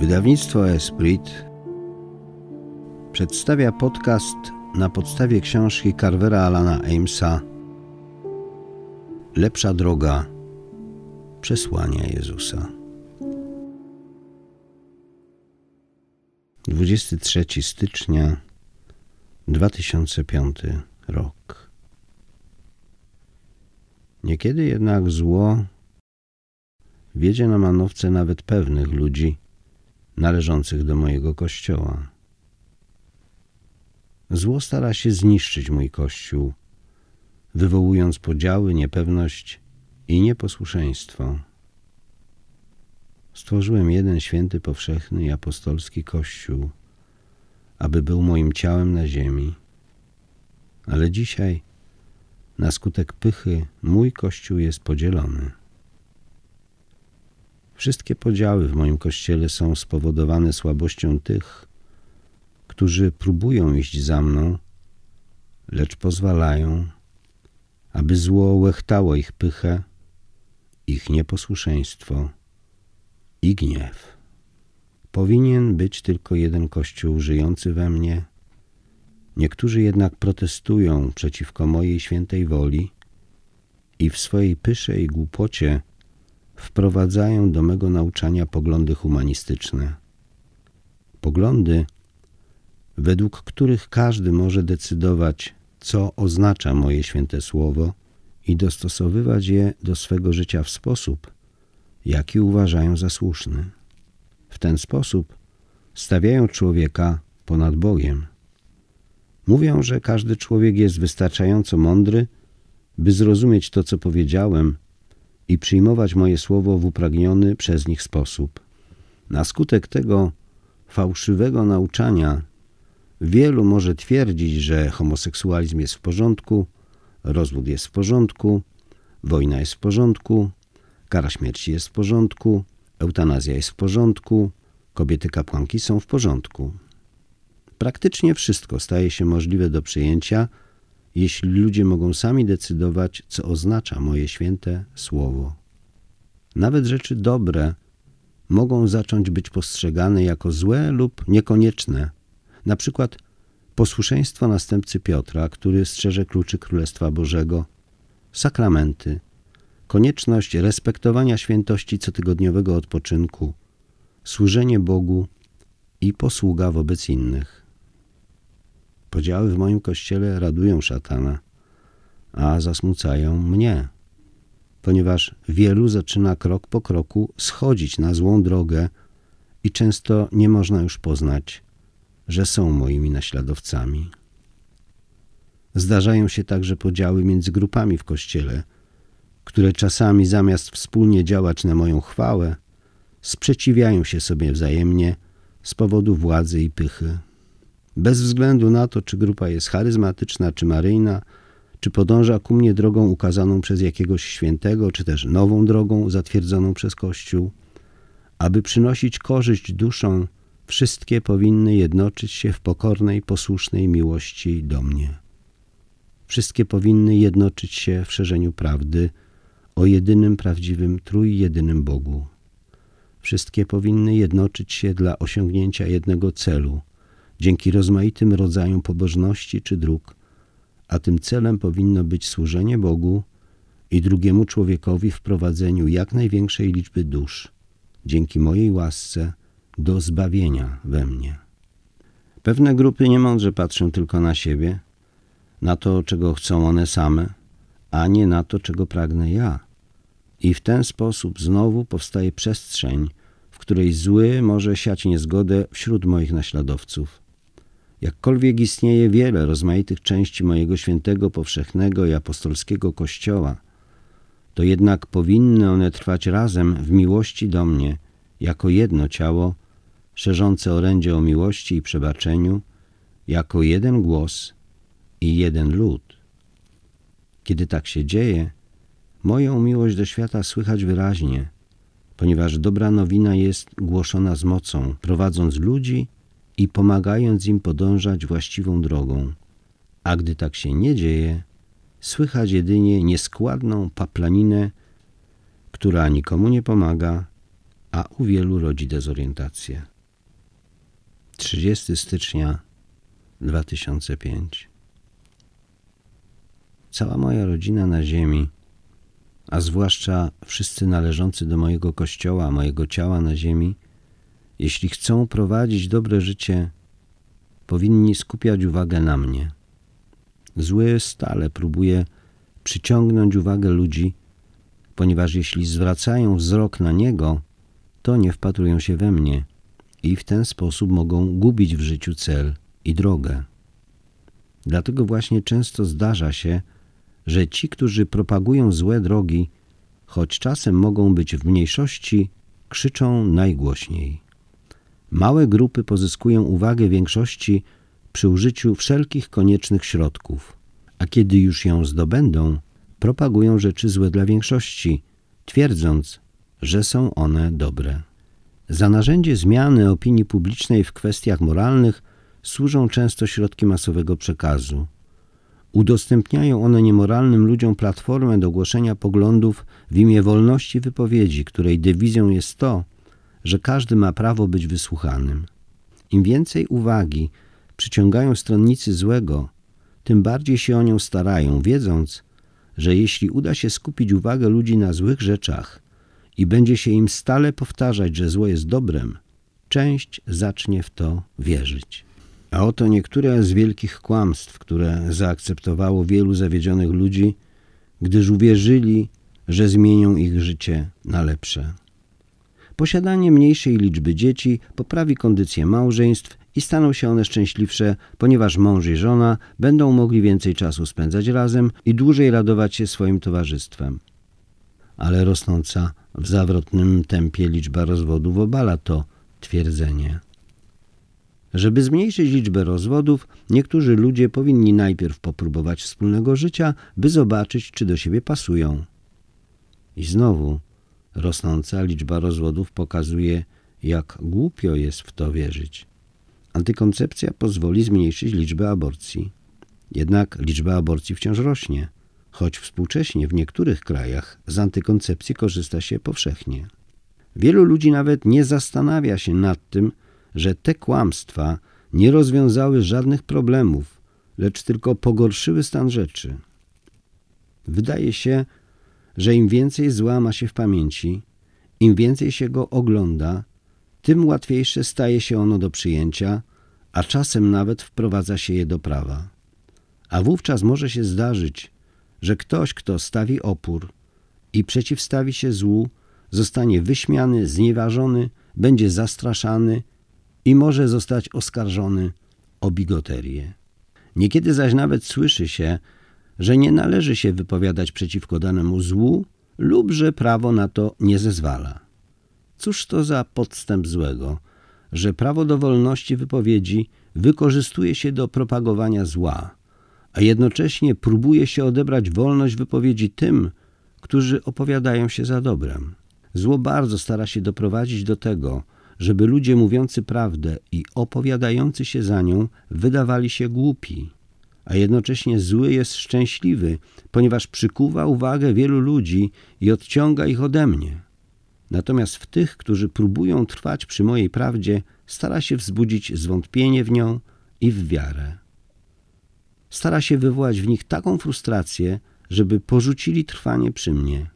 Wydawnictwo Esprit przedstawia podcast na podstawie książki Carvera Alana Amesa Lepsza droga przesłania Jezusa. 23 stycznia 2005 rok. Niekiedy jednak zło wiedzie na manowce nawet pewnych ludzi należących do mojego kościoła. Zło stara się zniszczyć mój kościół, wywołując podziały, niepewność i nieposłuszeństwo. Stworzyłem jeden święty, powszechny i apostolski kościół, aby był moim ciałem na ziemi. Ale dzisiaj, na skutek pychy, mój kościół jest podzielony. Wszystkie podziały w moim kościele są spowodowane słabością tych, którzy próbują iść za mną, lecz pozwalają, aby zło łechtało ich pychę, ich nieposłuszeństwo i gniew. Powinien być tylko jeden Kościół żyjący we mnie. Niektórzy jednak protestują przeciwko mojej świętej woli i w swojej pysze i głupocie wprowadzają do mego nauczania poglądy humanistyczne. Poglądy, według których każdy może decydować, co oznacza moje święte słowo i dostosowywać je do swego życia w sposób, jaki uważają za słuszny. W ten sposób stawiają człowieka ponad Bogiem. Mówią, że każdy człowiek jest wystarczająco mądry, by zrozumieć to, co powiedziałem i przyjmować moje słowo w upragniony przez nich sposób. Na skutek tego fałszywego nauczania wielu może twierdzić, że homoseksualizm jest w porządku, rozwód jest w porządku, wojna jest w porządku, kara śmierci jest w porządku, eutanazja jest w porządku, kobiety kapłanki są w porządku. Praktycznie wszystko staje się możliwe do przyjęcia, jeśli ludzie mogą sami decydować, co oznacza moje święte słowo. Nawet rzeczy dobre mogą zacząć być postrzegane jako złe lub niekonieczne. Na przykład posłuszeństwo następcy Piotra, który strzeże kluczy Królestwa Bożego, sakramenty, konieczność respektowania świętości cotygodniowego odpoczynku, służenie Bogu i posługa wobec innych. Podziały w moim kościele radują szatana, a zasmucają mnie, ponieważ wielu zaczyna krok po kroku schodzić na złą drogę i często nie można już poznać, że są moimi naśladowcami. Zdarzają się także podziały między grupami w kościele, które czasami zamiast wspólnie działać na moją chwałę, sprzeciwiają się sobie wzajemnie z powodu władzy i pychy. Bez względu na to, czy grupa jest charyzmatyczna, czy maryjna, czy podąża ku mnie drogą ukazaną przez jakiegoś świętego, czy też nową drogą zatwierdzoną przez Kościół, aby przynosić korzyść duszom, wszystkie powinny jednoczyć się w pokornej, posłusznej miłości do mnie. Wszystkie powinny jednoczyć się w szerzeniu prawdy o jedynym prawdziwym, trójjedynym Bogu. Wszystkie powinny jednoczyć się dla osiągnięcia jednego celu – dzięki rozmaitym rodzajom pobożności czy dróg, a tym celem powinno być służenie Bogu i drugiemu człowiekowi w prowadzeniu jak największej liczby dusz, dzięki mojej łasce, do zbawienia we mnie. Pewne grupy niemądrze patrzą tylko na siebie, na to, czego chcą one same, a nie na to, czego pragnę ja. I w ten sposób znowu powstaje przestrzeń, w której zły może siać niezgodę wśród moich naśladowców. Jakkolwiek istnieje wiele rozmaitych części mojego świętego, powszechnego i apostolskiego Kościoła, to jednak powinny one trwać razem w miłości do mnie, jako jedno ciało, szerzące orędzie o miłości i przebaczeniu, jako jeden głos i jeden lud. Kiedy tak się dzieje, moją miłość do świata słychać wyraźnie, ponieważ dobra nowina jest głoszona z mocą, prowadząc ludzi i pomagając im podążać właściwą drogą. A gdy tak się nie dzieje, słychać jedynie nieskładną paplaninę, która nikomu nie pomaga, a u wielu rodzi dezorientację. 30 stycznia 2005 Cała moja rodzina na ziemi, a zwłaszcza wszyscy należący do mojego kościoła, mojego ciała na ziemi, jeśli chcą prowadzić dobre życie, powinni skupiać uwagę na mnie. Zły stale próbuje przyciągnąć uwagę ludzi, ponieważ jeśli zwracają wzrok na niego, to nie wpatrują się we mnie i w ten sposób mogą gubić w życiu cel i drogę. Dlatego właśnie często zdarza się, że ci, którzy propagują złe drogi, choć czasem mogą być w mniejszości, krzyczą najgłośniej. Małe grupy pozyskują uwagę większości przy użyciu wszelkich koniecznych środków, a kiedy już ją zdobędą, propagują rzeczy złe dla większości, twierdząc, że są one dobre. Za narzędzie zmiany opinii publicznej w kwestiach moralnych służą często środki masowego przekazu. Udostępniają one niemoralnym ludziom platformę do głoszenia poglądów w imię wolności wypowiedzi, której dewizją jest to, że każdy ma prawo być wysłuchanym. Im więcej uwagi przyciągają stronnicy złego, tym bardziej się o nią starają, wiedząc, że jeśli uda się skupić uwagę ludzi na złych rzeczach i będzie się im stale powtarzać, że zło jest dobrem, część zacznie w to wierzyć. A oto niektóre z wielkich kłamstw, które zaakceptowało wielu zawiedzionych ludzi, gdyż uwierzyli, że zmienią ich życie na lepsze. Posiadanie mniejszej liczby dzieci poprawi kondycję małżeństw i staną się one szczęśliwsze, ponieważ mąż i żona będą mogli więcej czasu spędzać razem i dłużej radować się swoim towarzystwem. Ale rosnąca w zawrotnym tempie liczba rozwodów obala to twierdzenie. Żeby zmniejszyć liczbę rozwodów, niektórzy ludzie powinni najpierw popróbować wspólnego życia, by zobaczyć, czy do siebie pasują. I znowu rosnąca liczba rozwodów pokazuje, jak głupio jest w to wierzyć. Antykoncepcja pozwoli zmniejszyć liczbę aborcji. Jednak liczba aborcji wciąż rośnie, choć współcześnie w niektórych krajach z antykoncepcji korzysta się powszechnie. Wielu ludzi nawet nie zastanawia się nad tym, że te kłamstwa nie rozwiązały żadnych problemów, lecz tylko pogorszyły stan rzeczy. Wydaje się, że im więcej zła ma się w pamięci, im więcej się go ogląda, tym łatwiejsze staje się ono do przyjęcia, a czasem nawet wprowadza się je do prawa. A wówczas może się zdarzyć, że ktoś, kto stawi opór i przeciwstawi się złu, zostanie wyśmiany, znieważony, będzie zastraszany i może zostać oskarżony o bigoterię. Niekiedy zaś nawet słyszy się, że nie należy się wypowiadać przeciwko danemu złu lub że prawo na to nie zezwala. Cóż to za podstęp złego, że prawo do wolności wypowiedzi wykorzystuje się do propagowania zła, a jednocześnie próbuje się odebrać wolność wypowiedzi tym, którzy opowiadają się za dobrem. Zło bardzo stara się doprowadzić do tego, żeby ludzie mówiący prawdę i opowiadający się za nią wydawali się głupi, a jednocześnie zły jest szczęśliwy, ponieważ przykuwa uwagę wielu ludzi i odciąga ich ode mnie. Natomiast w tych, którzy próbują trwać przy mojej prawdzie, stara się wzbudzić zwątpienie w nią i w wiarę. Stara się wywołać w nich taką frustrację, żeby porzucili trwanie przy mnie.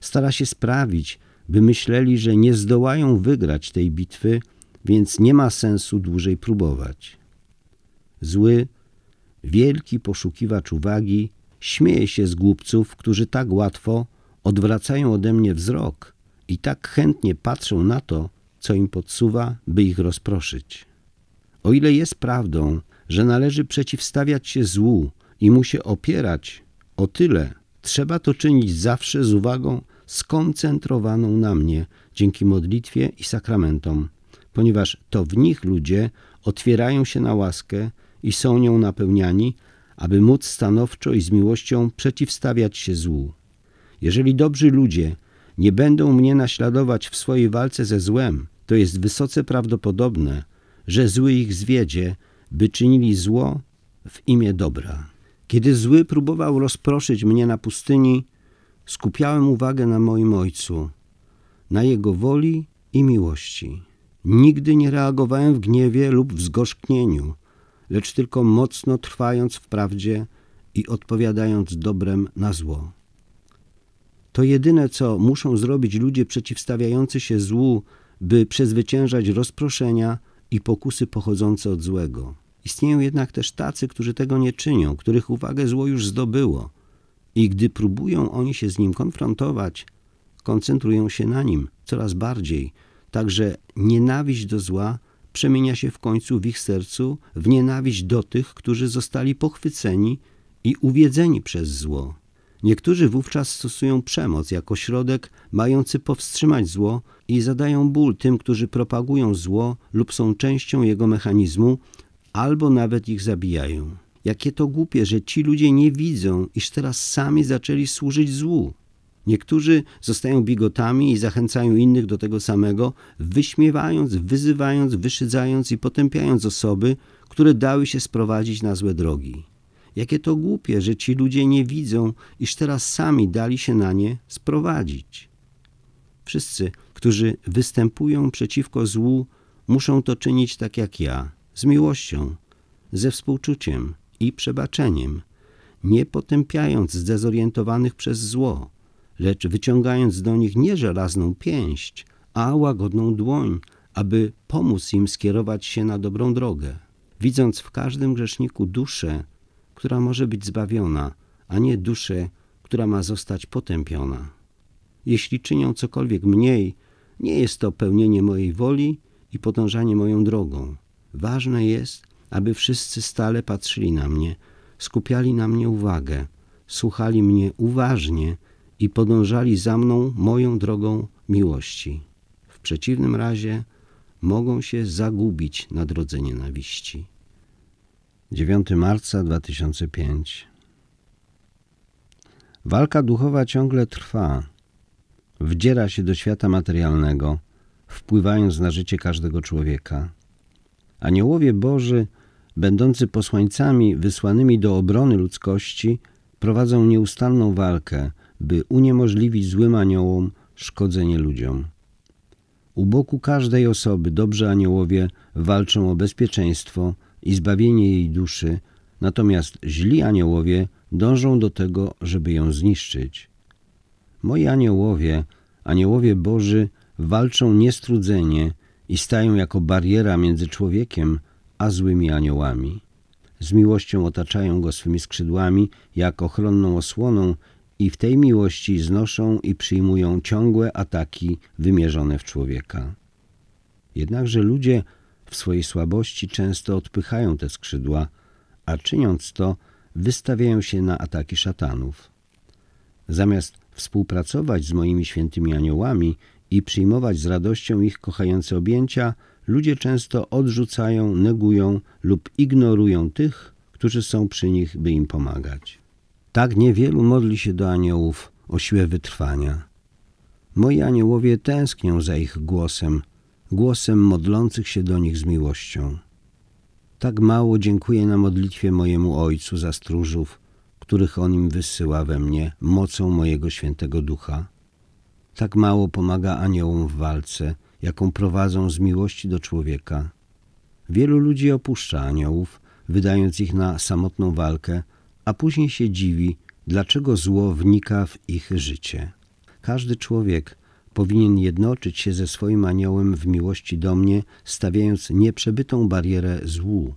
Stara się sprawić, by myśleli, że nie zdołają wygrać tej bitwy, więc nie ma sensu dłużej próbować. Zły, wielki poszukiwacz uwagi śmieje się z głupców, którzy tak łatwo odwracają ode mnie wzrok i tak chętnie patrzą na to, co im podsuwa, by ich rozproszyć. O ile jest prawdą, że należy przeciwstawiać się złu i mu się opierać, o tyle trzeba to czynić zawsze z uwagą skoncentrowaną na mnie dzięki modlitwie i sakramentom, ponieważ to w nich ludzie otwierają się na łaskę i są nią napełniani, aby móc stanowczo i z miłością przeciwstawiać się złu. Jeżeli dobrzy ludzie nie będą mnie naśladować w swojej walce ze złem, to jest wysoce prawdopodobne, że zły ich zwiedzie, by czynili zło w imię dobra. Kiedy zły próbował rozproszyć mnie na pustyni, skupiałem uwagę na moim ojcu. na Jego woli i miłości. Nigdy nie reagowałem w gniewie lub w zgorzknieniu, lecz tylko mocno trwając w prawdzie i odpowiadając dobrem na zło. To jedyne, co muszą zrobić ludzie przeciwstawiający się złu, by przezwyciężać rozproszenia i pokusy pochodzące od złego. Istnieją jednak też tacy, którzy tego nie czynią, których uwagę zło już zdobyło i gdy próbują oni się z nim konfrontować, koncentrują się na nim coraz bardziej, także nienawiść do zła przemienia się w końcu w ich sercu w nienawiść do tych, którzy zostali pochwyceni i uwiedzeni przez zło. Niektórzy wówczas stosują przemoc jako środek mający powstrzymać zło i zadają ból tym, którzy propagują zło lub są częścią jego mechanizmu, albo nawet ich zabijają. Jakie to głupie, że ci ludzie nie widzą, iż teraz sami zaczęli służyć złu. Niektórzy zostają bigotami i zachęcają innych do tego samego, wyśmiewając, wyzywając, wyszydzając i potępiając osoby, które dały się sprowadzić na złe drogi. Jakie to głupie, że ci ludzie nie widzą, iż teraz sami dali się na nie sprowadzić. Wszyscy, którzy występują przeciwko złu, muszą to czynić tak jak ja, z miłością, ze współczuciem i przebaczeniem, nie potępiając zdezorientowanych przez zło, lecz wyciągając do nich nie żelazną pięść, a łagodną dłoń, aby pomóc im skierować się na dobrą drogę. Widząc w każdym grzeszniku duszę, która może być zbawiona, a nie duszę, która ma zostać potępiona. Jeśli czynią cokolwiek mniej, nie jest to pełnienie mojej woli i podążanie moją drogą. Ważne jest, aby wszyscy stale patrzyli na mnie, skupiali na mnie uwagę, słuchali mnie uważnie i podążali za mną moją drogą miłości. W przeciwnym razie mogą się zagubić na drodze nienawiści. 9 marca 2005 Walka duchowa ciągle trwa. Wdziera się do świata materialnego, wpływając na życie każdego człowieka. Aniołowie Boży, będący posłańcami wysłanymi do obrony ludzkości, prowadzą nieustanną walkę, by uniemożliwić złym aniołom szkodzenie ludziom. U boku każdej osoby dobrzy aniołowie walczą o bezpieczeństwo i zbawienie jej duszy, natomiast źli aniołowie dążą do tego, żeby ją zniszczyć. Moi aniołowie, aniołowie Boży, walczą niestrudzenie i stają jako bariera między człowiekiem a złymi aniołami. Z miłością otaczają go swymi skrzydłami, jak ochronną osłoną i w tej miłości znoszą i przyjmują ciągłe ataki wymierzone w człowieka. Jednakże ludzie w swojej słabości często odpychają te skrzydła, a czyniąc to, wystawiają się na ataki szatanów. Zamiast współpracować z moimi świętymi aniołami i przyjmować z radością ich kochające objęcia, ludzie często odrzucają, negują lub ignorują tych, którzy są przy nich, by im pomagać. Tak niewielu modli się do aniołów o siłę wytrwania. Moi aniołowie tęsknią za ich głosem, głosem modlących się do nich z miłością. Tak mało dziękuję na modlitwie mojemu Ojcu za stróżów, których On im wysyła we mnie mocą mojego świętego ducha. Tak mało pomaga aniołom w walce, jaką prowadzą z miłości do człowieka. Wielu ludzi opuszcza aniołów, wydając ich na samotną walkę, a później się dziwi, dlaczego zło wnika w ich życie. Każdy człowiek powinien jednoczyć się ze swoim aniołem w miłości do mnie, stawiając nieprzebytą barierę złu.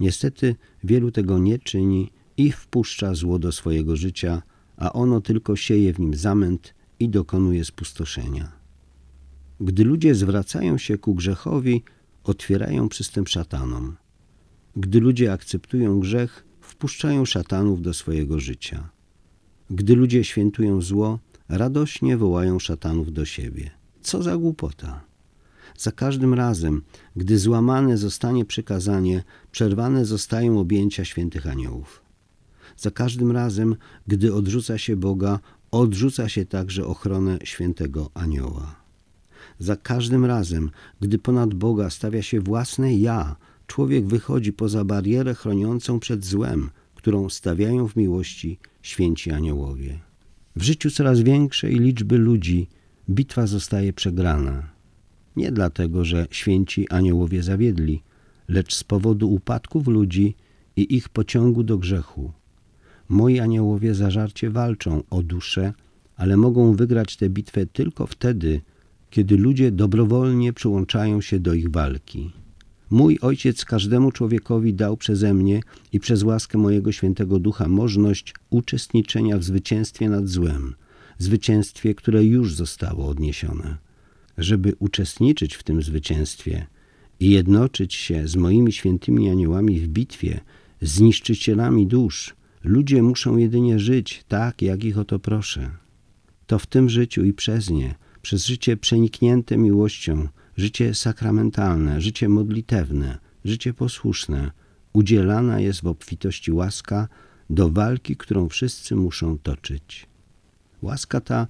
Niestety wielu tego nie czyni i wpuszcza zło do swojego życia, a ono tylko sieje w nim zamęt i dokonuje spustoszenia. Gdy ludzie zwracają się ku grzechowi, otwierają przystęp szatanom. Gdy ludzie akceptują grzech, wpuszczają szatanów do swojego życia. Gdy ludzie świętują zło, radośnie wołają szatanów do siebie. Co za głupota! Za każdym razem, gdy złamane zostanie przykazanie, przerwane zostają objęcia świętych aniołów. Za każdym razem, gdy odrzuca się Boga, odrzuca się także ochronę świętego anioła. Za każdym razem, gdy ponad Boga stawia się własne ja, człowiek wychodzi poza barierę chroniącą przed złem, którą stawiają w miłości święci aniołowie. W życiu coraz większej liczby ludzi bitwa zostaje przegrana. Nie dlatego, że święci aniołowie zawiedli, lecz z powodu upadków ludzi i ich pociągu do grzechu. Moi aniołowie zażarcie walczą o duszę, ale mogą wygrać tę bitwę tylko wtedy, kiedy ludzie dobrowolnie przyłączają się do ich walki. Mój Ojciec każdemu człowiekowi dał przeze mnie i przez łaskę mojego świętego ducha możliwość uczestniczenia w zwycięstwie nad złem, zwycięstwie, które już zostało odniesione. Żeby uczestniczyć w tym zwycięstwie i jednoczyć się z moimi świętymi aniołami w bitwie z niszczycielami dusz, ludzie muszą jedynie żyć tak, jak ich o to proszę. To w tym życiu i przez nie, przez życie przeniknięte miłością, życie sakramentalne, życie modlitewne, życie posłuszne, udzielana jest w obfitości łaska do walki, którą wszyscy muszą toczyć. Łaska ta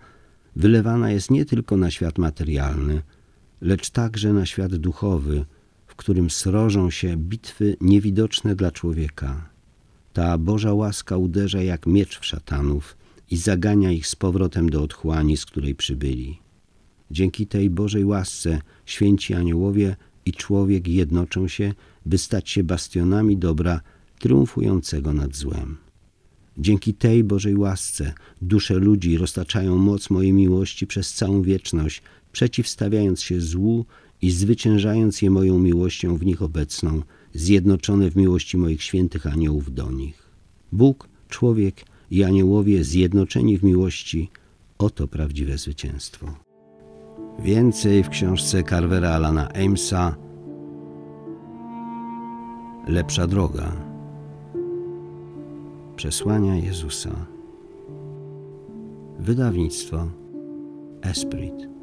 wylewana jest nie tylko na świat materialny, lecz także na świat duchowy, w którym srożą się bitwy niewidoczne dla człowieka. Ta Boża łaska uderza jak miecz w szatanów i zagania ich z powrotem do otchłani, z której przybyli. Dzięki tej Bożej łasce święci aniołowie i człowiek jednoczą się, by stać się bastionami dobra triumfującego nad złem. Dzięki tej Bożej łasce dusze ludzi roztaczają moc mojej miłości przez całą wieczność, przeciwstawiając się złu i zwyciężając je moją miłością w nich obecną, zjednoczone w miłości moich świętych aniołów do nich. Bóg, człowiek i aniołowie zjednoczeni w miłości, oto prawdziwe zwycięstwo. Więcej w książce Carvera Alana Amesa. Lepsza droga. Przesłania Jezusa. Wydawnictwo Esprit